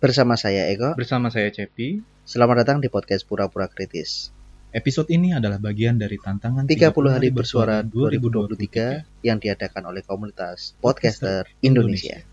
Bersama saya Eko. Bersama saya Cepi. Selamat datang di podcast Pura-pura Kritis. Episode ini adalah bagian dari tantangan 30 hari bersuara 2023 yang diadakan oleh komunitas podcaster Indonesia.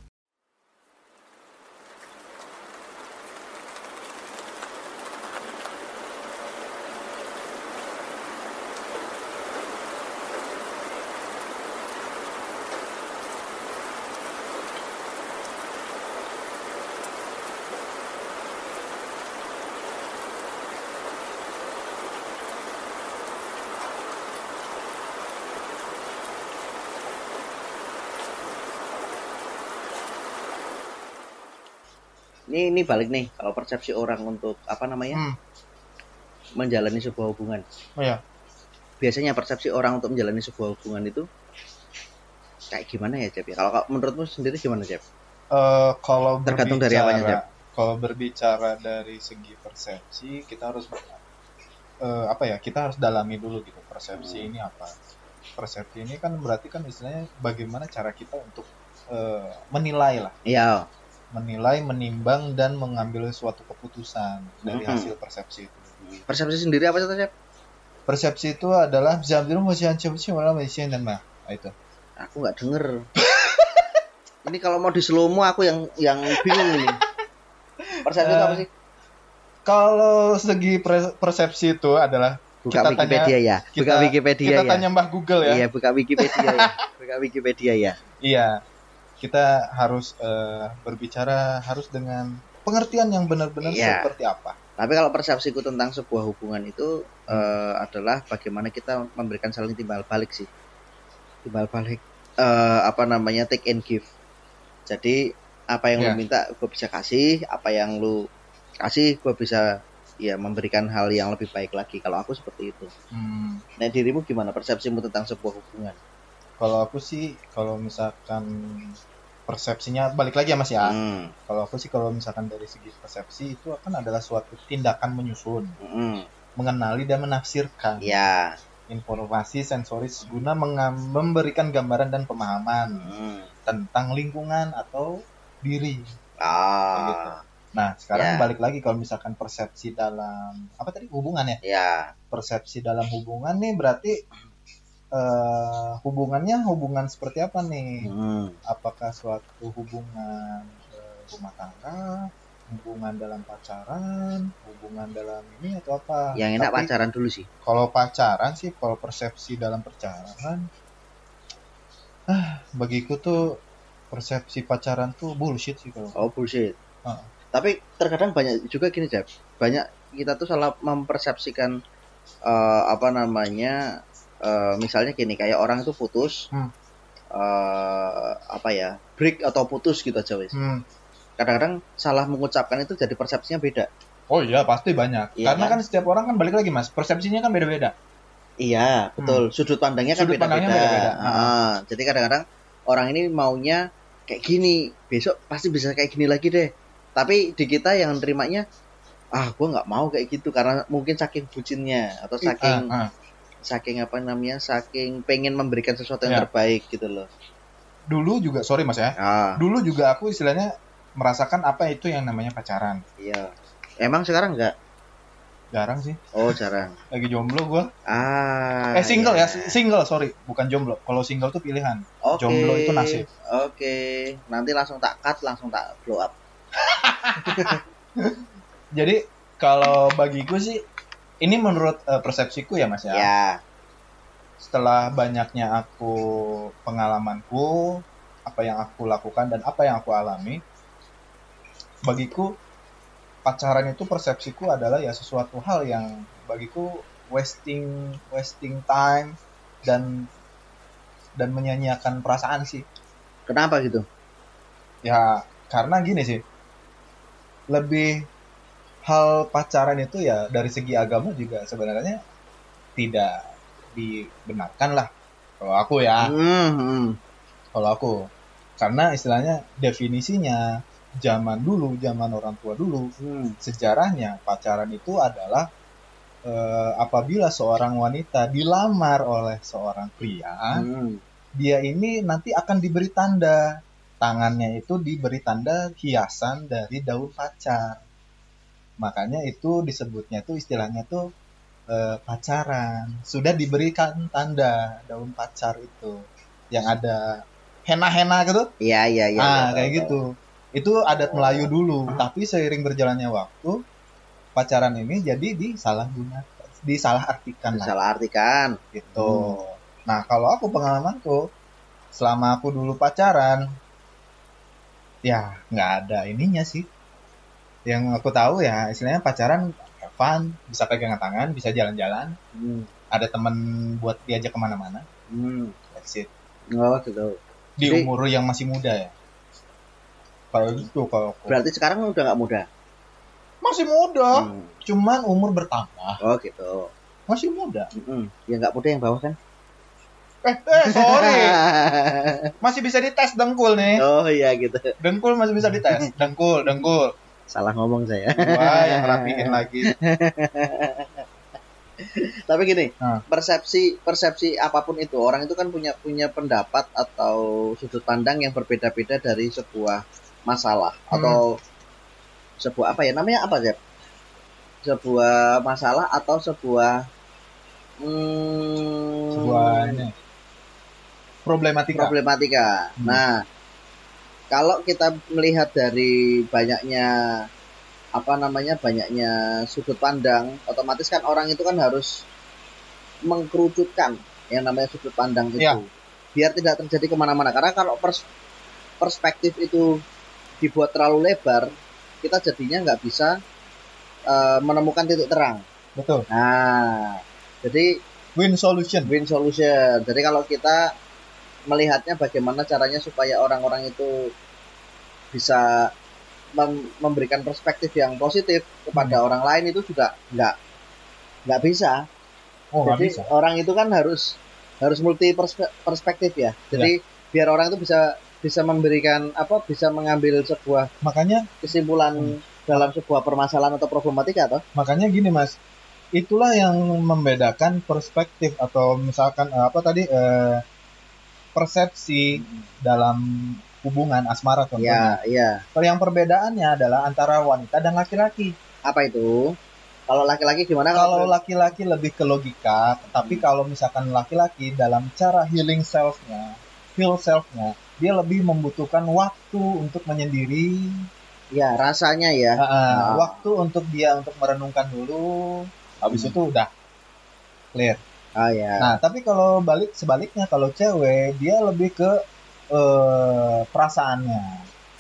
Ini ini balik nih kalau persepsi orang untuk apa namanya Hmm. menjalani sebuah hubungan. Oh ya. Biasanya persepsi orang untuk menjalani sebuah hubungan itu kayak gimana ya Cep? ya? Kalau menurutmu sendiri gimana Cep? Eh, kalau Tergantung dari apanya, Jap. Kalau berbicara dari segi persepsi, kita harus eh, apa ya? Kita harus dalami dulu gitu persepsi Hmm. ini apa. Persepsi ini kan berarti kan istilahnya bagaimana cara kita untuk eh, menilai lah, Iya. Menilai, menimbang dan mengambil suatu keputusan dari Mhm. hasil persepsi itu. Persepsi sendiri apa sih? Persepsi itu adalah masih sih malah masih dan mah Nah, itu. Aku nggak denger. ini kalau mau di aku yang yang bingung ini. Persepsi itu apa Eh, sih? Kalau segi persepsi itu adalah Buka kita Wikipedia ya. Buka kita- Wikipedia kita ya. tanya Mbah Google ya. Iya, buka Wikipedia ya. Buka Wikipedia ya. Iya, kita harus eh, berbicara harus dengan pengertian yang benar-benar Iya. seperti apa. Tapi kalau persepsiku tentang sebuah hubungan itu eh, adalah bagaimana kita memberikan saling timbal balik sih. Timbal balik eh, apa namanya take and give. Jadi apa yang lu Ya. minta gue bisa kasih, apa yang lu kasih gue bisa ya memberikan hal yang lebih baik lagi. Kalau aku seperti itu. Hmm, Nah dirimu gimana persepsimu tentang sebuah hubungan? Kalau aku sih, kalau misalkan persepsinya balik lagi ya Mas ya. Hmm, Kalau aku sih, kalau misalkan dari segi persepsi itu akan adalah suatu tindakan menyusun, hmm, mengenali dan menafsirkan ya. informasi sensoris guna memberikan gambaran dan pemahaman Hmm. tentang lingkungan atau diri. gitu. Ah, Nah, sekarang Ya. balik lagi kalau misalkan persepsi dalam apa tadi hubungan ya? ya. persepsi dalam hubungan nih berarti eh, hubungannya hubungan seperti apa nih? Hmm. Apakah suatu hubungan eh, rumah tangga, hubungan dalam pacaran, hubungan dalam ini atau apa? Yang enak Tapi pacaran dulu sih. Kalau pacaran sih, kalau persepsi dalam pacaran, ah bagiku tuh persepsi pacaran tuh bullshit sih kalau. Oh bullshit. Ah. Tapi terkadang banyak juga gini Jeb. Banyak kita tuh salah mempersepsikan eh, apa namanya eh, misalnya gini kayak orang itu putus Hmm. eh, apa ya break atau putus gitu aja wis. Hmm. Kadang-kadang salah mengucapkan itu jadi persepsinya beda. Oh iya pasti banyak. Iya Karena kan? kan setiap orang kan balik lagi mas, persepsinya kan beda-beda. Iya betul. Sudut pandangnya kan Hmm. Sudut beda-beda. pandangnya beda-beda. Ah, jadi kadang-kadang orang ini maunya kayak gini, besok pasti bisa kayak gini lagi deh. Tapi di kita yang nerimanya ah gue nggak mau kayak gitu karena mungkin saking bucinnya atau saking Ah, ah. Saking apa namanya saking pengen memberikan sesuatu yang Ya. terbaik gitu loh Dulu juga sorry mas ya, ah dulu juga aku istilahnya merasakan apa itu yang namanya pacaran. iya emang sekarang nggak Jarang sih, oh jarang lagi jomblo gua. ah eh single iya. ya, single sorry, bukan jomblo. Kalau single tuh pilihan. Oke. jomblo itu nasib. oke nanti langsung tak cut langsung tak blow up Jadi kalau bagiku sih, ini menurut eh, persepsiku ya mas ya. ya Setelah banyaknya aku pengalamanku, apa yang aku lakukan dan apa yang aku alami, bagiku pacaran itu persepsiku adalah ya sesuatu hal yang bagiku wasting wasting time dan dan menyanyiakan perasaan sih. kenapa gitu Ya karena gini sih, lebih hal pacaran itu ya dari segi agama juga sebenarnya tidak dibenarkan lah. Kalau aku ya, Hmm, hmm. kalau aku karena istilahnya definisinya zaman dulu, zaman orang tua dulu, Hmm. sejarahnya pacaran itu adalah eh, apabila seorang wanita dilamar oleh seorang pria, Hmm. dia ini nanti akan diberi tanda tangannya itu diberi tanda hiasan dari daun pacar. Makanya itu disebutnya tuh istilahnya tuh eh, pacaran. Sudah diberikan tanda daun pacar itu yang ada henna-henna gitu. Iya iya iya. ah, iya, kayak tahu, gitu. Itu adat Melayu dulu, tapi seiring berjalannya waktu pacaran ini jadi disalahgunakan, disalahartikan tahu. lah gitu. Nah, kalau aku pengalamanku selama aku dulu pacaran ya nggak ada ininya sih. Yang aku tahu ya istilahnya pacaran fun, bisa pegangan tangan, bisa jalan-jalan, Hmm. ada temen buat diajak ke mana-mana. Hmm. That's it. Oh gitu. Di Jadi- umur yang masih muda ya. Kalau gitu kalau aku. Berarti sekarang udah nggak muda. Masih muda, Hmm. cuman umur bertambah. Oh gitu. Masih muda. Hmm. Ya nggak muda yang bawah kan? Eh, eh sorry. Masih bisa dites dengkul nih. oh iya gitu. Dengkul masih bisa dites. Dengkul, dengkul. Salah ngomong saya. Wah, yang rapiin lagi. Tapi gini, Nah. persepsi persepsi apa pun itu orang itu kan punya punya pendapat atau sudut pandang yang berbeda-beda dari sebuah masalah Hmm. atau sebuah apa ya namanya apa Zep? Sebuah masalah atau sebuah hmm, Sebuah ini. Problematika. problematika. Hmm. Nah, kalau kita melihat dari banyaknya apa namanya banyaknya sudut pandang, otomatis kan orang itu kan harus mengkerucutkan yang namanya sudut pandang itu, Ya. biar tidak terjadi ke mana-mana. Karena kalau pers- perspektif itu dibuat terlalu lebar, kita jadinya nggak bisa eh, menemukan titik terang. Betul. Nah, jadi Win solution. win solution. Jadi kalau kita melihatnya bagaimana caranya supaya orang-orang itu bisa mem- memberikan perspektif yang positif kepada orang lain itu juga nggak nggak bisa. Oh, Jadi bisa. orang itu kan harus harus multi perspe- perspektif ya. Jadi biar orang itu bisa bisa memberikan apa bisa mengambil sebuah Makanya kesimpulan Hmm. dalam sebuah permasalahan atau problematika atau makanya gini, Mas. Itulah yang membedakan perspektif atau misalkan eh, apa tadi eh, persepsi dalam hubungan asmara contohnya. ya ya Kalau yang perbedaannya adalah antara wanita dan laki-laki. apa itu? Kalau laki-laki gimana Kalau laki-laki lebih ke logika, tapi Hmm. kalau misalkan laki-laki dalam cara healing self-nya, heal self-nya, dia lebih membutuhkan waktu untuk menyendiri, ya rasanya ya Ah, ah, Ah. waktu untuk dia untuk merenungkan dulu, habis Hmm. itu udah clear. Oh ya Nah, tapi kalau balik sebaliknya kalau cewek dia lebih ke eh, perasaannya,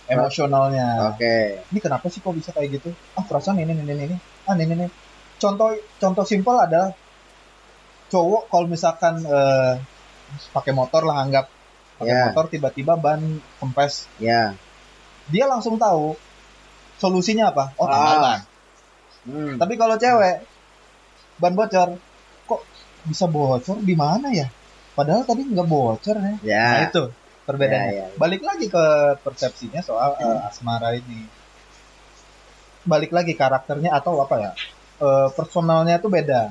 emosionalnya. oke Ini kenapa sih kok bisa kayak gitu? Ah, perasaan ini ini ini ini. Ah, ini ini. Contoh contoh simpel adalah cowok kalau misalkan eh, pakai motor lah anggap pakai Ya. motor tiba-tiba ban kempes, ya dia langsung tahu solusinya apa? Oh, Ah. ban. hmm. Tapi kalau cewek ban bocor, bisa bocor di mana ya? Padahal tadi nggak bocor ya. ya Nah itu perbedaannya. Ya, ya, ya. Balik lagi ke persepsinya soal eh, asmara ini. Balik lagi karakternya atau apa ya? eh, personalnya itu beda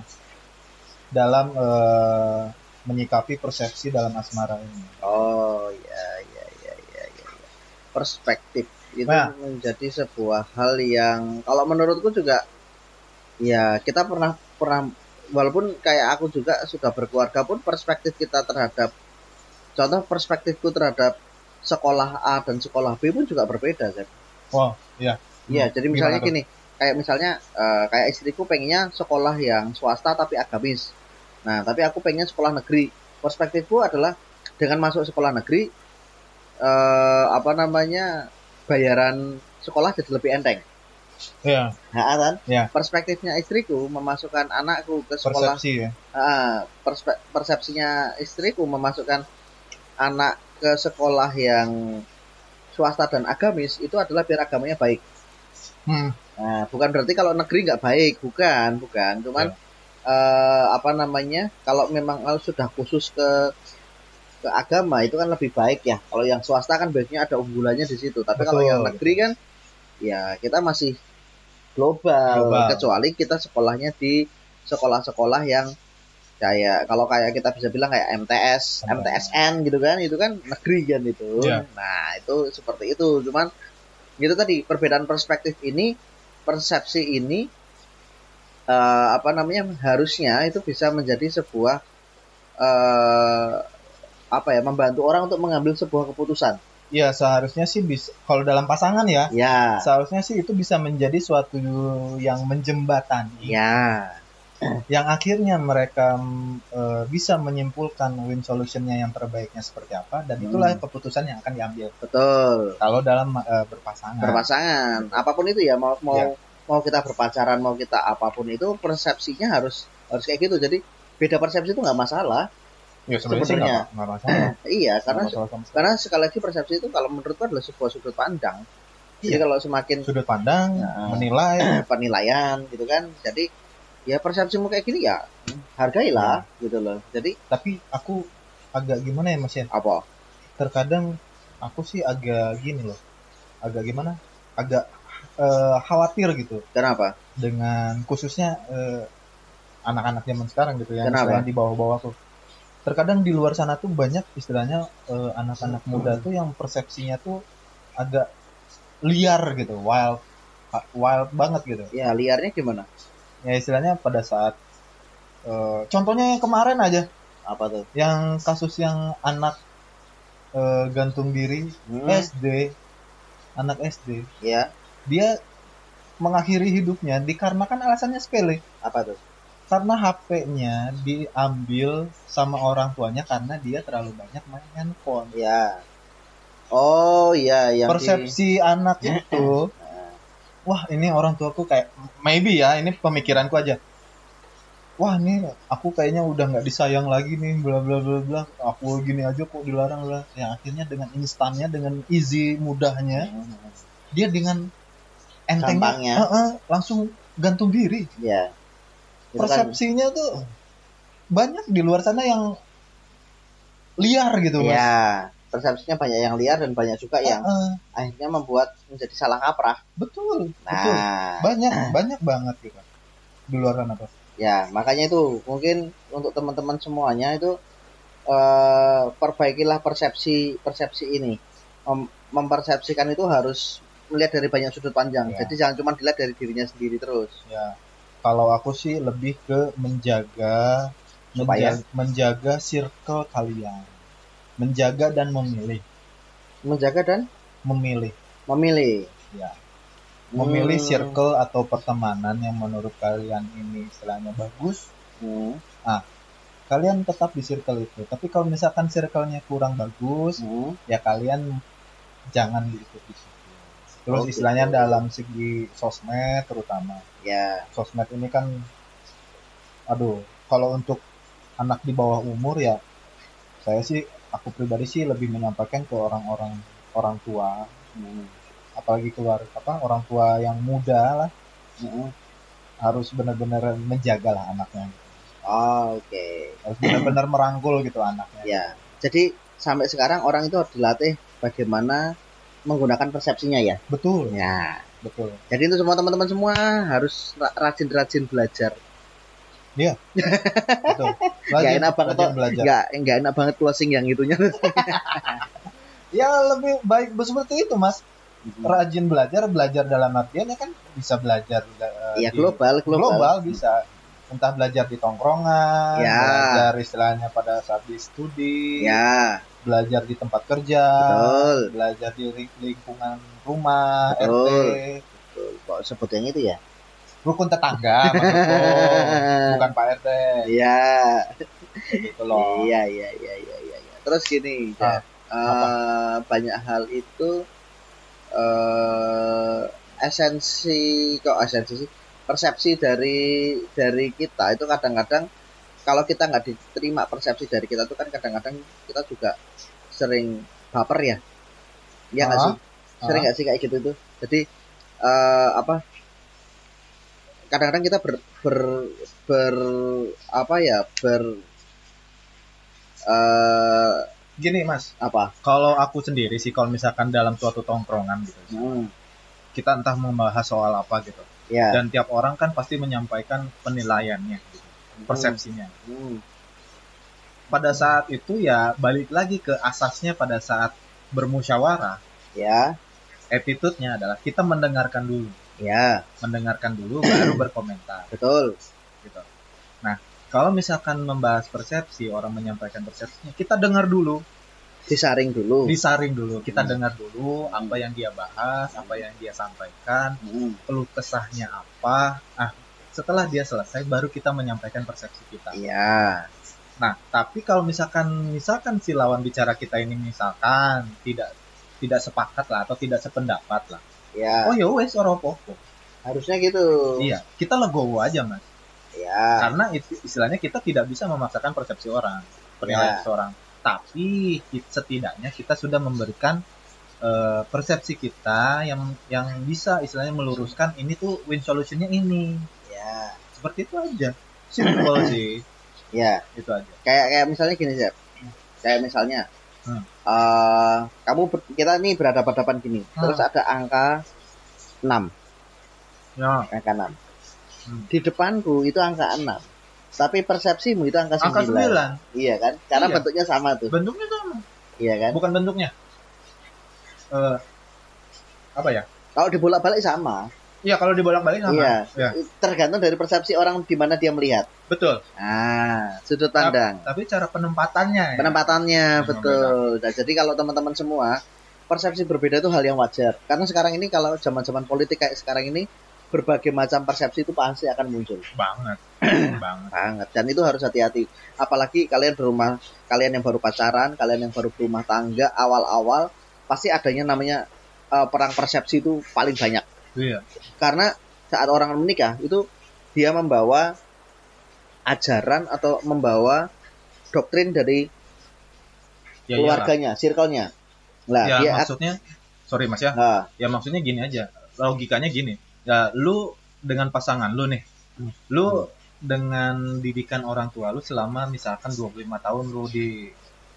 dalam eh, menyikapi persepsi dalam asmara ini. oh ya ya ya ya ya ya. perspektif itu Nah. menjadi sebuah hal yang kalau menurutku juga ya kita pernah pernah walaupun kayak aku juga sudah berkeluarga pun perspektif kita terhadap contoh perspektifku terhadap sekolah A dan sekolah B pun juga berbeda kan Wow, iya. Iya, jadi misalnya Gimana tuh? gini, kayak misalnya eh, kayak istriku pengennya sekolah yang swasta tapi agamis. Nah, tapi aku pengen sekolah negeri. Perspektifku adalah dengan masuk sekolah negeri eh apa namanya? bayaran sekolah jadi lebih enteng. Iya, Nah, kan? Iya. Perspektifnya istriku memasukkan anakku ke sekolah persepsi ya. Ah, perspe- persepsinya istriku memasukkan anak ke sekolah yang swasta dan agamis itu adalah biar agamanya baik. Hmm, Nah, bukan berarti kalau negeri nggak baik, bukan, bukan. Cuman eh, apa namanya? Kalau memang kalau sudah khusus ke ke agama itu kan lebih baik ya. Kalau yang swasta kan biasanya ada unggulannya di situ. Tapi kalau Betul. yang negeri kan ya kita masih global, Global. kecuali kita sekolahnya di sekolah-sekolah yang kayak kalau kayak kita bisa bilang kayak MTS, MTS. MTSN gitu kan, itu kan negeri kan itu. Iya. Nah, itu seperti itu. Cuman gitu tadi perbedaan perspektif ini, persepsi ini eh, apa namanya harusnya itu bisa menjadi sebuah eh apa ya membantu orang untuk mengambil sebuah keputusan. Ya seharusnya sih bisa kalau dalam pasangan ya, Ya, seharusnya sih itu bisa menjadi suatu yang menjembatani, ya, yang akhirnya mereka eh, bisa menyimpulkan win solutionnya yang terbaiknya seperti apa, dan itulah Hmm. keputusan yang akan diambil. betul. Kalau dalam eh, berpasangan. berpasangan apa pun itu ya mau mau Ya. mau kita berpacaran mau kita apa pun itu persepsinya harus harus kayak gitu jadi beda persepsi itu nggak masalah Ya sebenarnya Sebenarnya. nggak nggak masalah. iya karena masalah sama karena sekali lagi persepsi itu kalau menurutku adalah sebuah sudut pandang jadi Iya. kalau semakin sudut pandang, Ya. menilai, penilaian gitu kan jadi ya persepsimu kayak gini ya hargailah Iya. gitu loh jadi tapi aku agak gimana ya Mas Yan? apa Terkadang aku sih agak gini loh, agak gimana? Agak eh, khawatir gitu kenapa dengan khususnya eh, anak-anak zaman sekarang gitu ya, Kenapa? istilahnya di bawah-bawah tuh. Terkadang di luar sana tuh banyak istilahnya eh, anak-anak muda tuh yang persepsinya tuh agak liar gitu, wild, wild banget gitu. ya liarnya gimana? Ya istilahnya pada saat eh, contohnya yang kemarin aja, apa tuh? Yang kasus yang anak eh, gantung diri Hmm, SD, anak SD, ya dia mengakhiri hidupnya dikarenakan alasannya sepele. apa tuh karena HP-nya diambil sama orang tuanya karena dia terlalu banyak main handphone. ya oh iya yang di- Persepsi anak itu, wah ini orang tuaku kayak maybe ya, ini pemikiranku aja. Wah ini aku kayaknya udah nggak disayang lagi nih, bla bla bla bla. Aku gini aja kok dilarang lah. Yang akhirnya dengan instannya, dengan easy mudahnya, dia dengan entengnya, Gampangnya. Heeh, langsung gantung diri. ya Itu kan- persepsinya tuh banyak di luar sana yang liar gitu mas. Ya, persepsinya banyak yang liar dan banyak juga yang Heeh, akhirnya membuat menjadi salah kaprah. betul, betul. Nah, Banyak, banyak banget gitu di luar sana tuh. ya makanya itu mungkin untuk teman-teman semuanya itu eh, perbaikilah persepsi persepsi ini. Mem- mempersepsikan itu harus melihat dari banyak sudut pandang. Ya. Jadi jangan cuma dilihat dari dirinya sendiri terus. Ya, kalau aku sih lebih ke menjaga, menjaga, menjaga circle kalian, menjaga dan memilih, Menjaga dan memilih, memilih. ya, memilih Hmm. circle atau pertemanan yang menurut kalian ini istilahnya bagus, Hmm. kalian tetap di circle itu. Tapi kalau misalkan circle-nya kurang bagus, Hmm. ya kalian jangan diikuti situ. Terus Oh, istilahnya gitu. dalam segi sosmed terutama. Ya, Sosmed ini kan aduh, kalau untuk anak di bawah umur ya saya sih aku pribadi sih lebih menyampaikan ke orang-orang orang tua, Hmm. apalagi keluar apa orang tua yang muda lah Hmm. harus benar-benar menjagalah anaknya. Oh, oke. Harus benar-benar merangkul gitu anaknya. Ya, jadi sampai sekarang orang itu harus dilatih bagaimana menggunakan persepsinya ya. Betul, Ya, betul. jadi itu semua teman-teman semua harus ra- rajin-rajin belajar. Betul. Gak enak banget rajin belajar. Nggak nggak enak banget closing yang itunya. Ya lebih baik seperti itu mas. Rajin belajar, belajar dalam artian ya kan bisa belajar Iya di- global, global. global bisa. Entah belajar di tongkrongan, Ya. belajar istilahnya pada saat di studi, Ya, belajar di tempat kerja, betul. belajar di ling- lingkungan rumah, Betul. RT, Betul. Kok sebut yang itu ya? rukun tetangga, maksudku. bukan Pak RT, Iya. gitu loh. Iya, iya, iya, iya, iya. iya. Terus gini, Ah. Eh, banyak hal itu eh esensi kok esensi sih persepsi dari dari kita itu kadang-kadang kalau kita nggak diterima persepsi dari kita itu kan kadang-kadang kita juga sering baper ya. Iya nggak Ah, sih? Sering nggak sih kayak gitu tuh? Jadi eh apa kadang-kadang kita ber, ber ber apa ya ber eh Gini mas, apa? Kalau aku sendiri sih kalau misalkan dalam suatu tongkrongan gitu, hmm, kita entah membahas soal apa gitu. Ya dan tiap orang kan pasti menyampaikan penilaiannya gitu. persepsinya. Hmm. Pada saat itu ya balik lagi ke asasnya pada saat bermusyawarah, Ya, attitude-nya adalah kita mendengarkan dulu, ya, mendengarkan dulu baru berkomentar betul. gitu. Nah, kalau misalkan membahas persepsi, orang menyampaikan persepsinya, kita dengar dulu, Disaring dulu. disaring dulu, kita Hmm. dengar dulu apa yang dia bahas, apa yang dia sampaikan, Hmm. keluh kesahnya apa. Ah, setelah dia selesai baru kita menyampaikan persepsi kita. Iya. Nah, tapi kalau misalkan misalkan si lawan bicara kita ini misalkan tidak tidak sepakat lah atau tidak sependapat lah. Ya, Oh ya wes ora apa-apa. harusnya gitu. Iya, kita legowo aja, Mas. Ya, Karena itu istilahnya kita tidak bisa memaksakan persepsi orang, penilaian Ya. seseorang. Tapi setidaknya kita sudah memberikan eh, persepsi kita yang yang bisa istilahnya meluruskan ini tuh win solutionnya ini. ya, Seperti itu aja. Simple sih, ya. itu aja. Kayak kayak misalnya gini, Zep. Kayak misalnya, Hmm. eh, kamu ber- kita nih berhadapan-hadapan gini, Hmm. terus ada angka 6, Ya, angka 6. Hmm. Di depanku itu angka 6. Tapi persepsimu itu angka 9. angka 9. Iya kan? Karena Iya. bentuknya sama tuh. Bentuknya sama. Iya kan? Bukan bentuknya. Eh apa ya? Kalau dibolak-balik sama. Iya, kalau dibolak-balik sama. Iya. Ya, Tergantung dari persepsi orang di mana dia melihat. betul. Ah, sudut pandang. Tapi cara penempatannya ya. Penempatannya Yang betul. Nah, jadi kalau teman-teman semua persepsi berbeda itu hal yang wajar. Karena sekarang ini kalau zaman-zaman politik kayak sekarang ini berbagai macam persepsi itu pasti akan muncul banget. banget. banget dan itu harus hati-hati apalagi kalian berumah kalian yang baru pacaran kalian yang baru berumah tangga awal-awal pasti adanya namanya eh, perang persepsi itu paling banyak Iya. karena saat orang menikah itu dia membawa ajaran atau membawa doktrin dari Ya, keluarganya, circle-nya. Lah, ya dia maksudnya sorry Mas ya. nah, Ya maksudnya gini aja. Logikanya gini. Ya lu dengan pasangan lu nih. Hmm. Lu dengan didikan orang tua lu selama misalkan 25 tahun lu di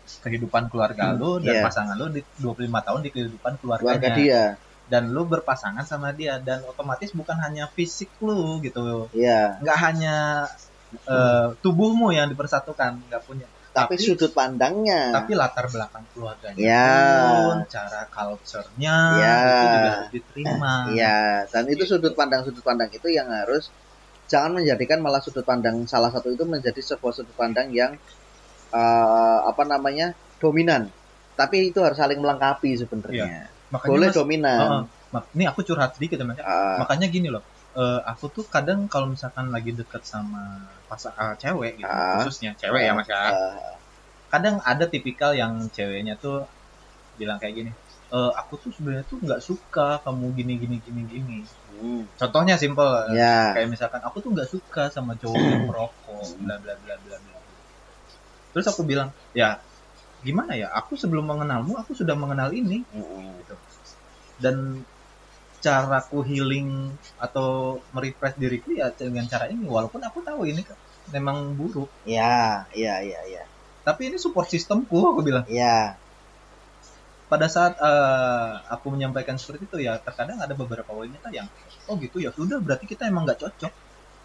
kehidupan keluarga Hmm, lu dan iya. pasangan lu di 25 tahun di kehidupan keluarga keluarganya. dia. Dan lu berpasangan sama dia dan otomatis bukan hanya fisik lu gitu. Iya, Nggak hanya eh, tubuhmu yang dipersatukan, nggak punya. Tapi, Tapi- sudut pandangnya. Tapi latar belakang keluarganya Ya. pun, cara culture-nya Ya. itu juga harus diterima. Iya, dan itu sudut pandang sudut pandang itu yang harus jangan menjadikan malah sudut pandang salah satu itu menjadi sebuah sudut pandang yang eh, apa namanya dominan. Tapi itu harus saling melengkapi sebenarnya. Makanya Boleh Mas, dominan. Mak- ini aku curhat sedikit ya Mas. Ah, Makanya gini loh. Eh, aku tuh kadang kalau misalkan lagi deket sama pasangan cewek gitu, Ah. khususnya cewek ya Mas ya. ah, Kadang ada tipikal yang ceweknya tuh bilang kayak gini. "Eh, aku tuh sebenarnya tuh nggak suka kamu gini gini gini gini. hmm, Contohnya simple. ya, kayak misalkan aku tuh nggak suka sama cowok yang merokok bla bla bla bla bla terus aku bilang ya gimana ya aku sebelum mengenalmu aku sudah mengenal ini mm, dan caraku healing atau merefresh diriku ya dengan cara ini. Walaupun aku tahu ini memang buruk. Ya, ya, ya, ya, tapi ini support sistemku aku bilang. Ya, pada saat eh, aku menyampaikan seperti itu ya terkadang ada beberapa wanita yang oh gitu ya sudah berarti kita emang nggak cocok.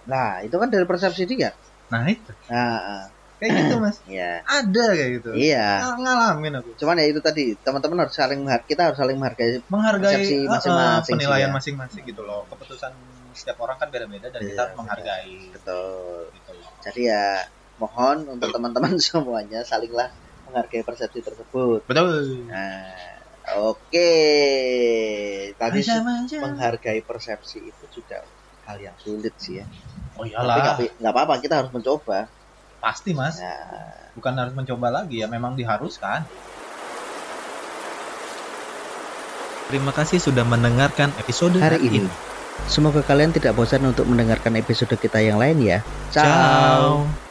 Nah, itu kan dari persepsi dia. nah itu. Nah, ah, kayak gitu mas ya, ada kayak gitu iya. Ng- ngalamin aku Cuman ya itu tadi, teman-teman harus saling menghargai, kita harus saling menghargai. menghargai Persepsi uh, masing-masing penilaian ya. masing-masing gitu loh keputusan setiap orang kan beda-beda dan Iya, kita harus menghargai Betul. gitu loh. Jadi ya mohon untuk teman-teman semuanya salinglah menghargai persepsi tersebut. betul Nah, oke. Tadi aja. menghargai persepsi itu juga hal yang sulit sih ya. oh Tapi iyalah nggak nggak apa-apa, kita harus mencoba. Pasti mas Nah, bukan harus mencoba lagi ya memang diharuskan Terima kasih sudah mendengarkan episode hari ini. Semoga kalian tidak bosan untuk mendengarkan episode kita yang lain ya. Ciao. Ciao.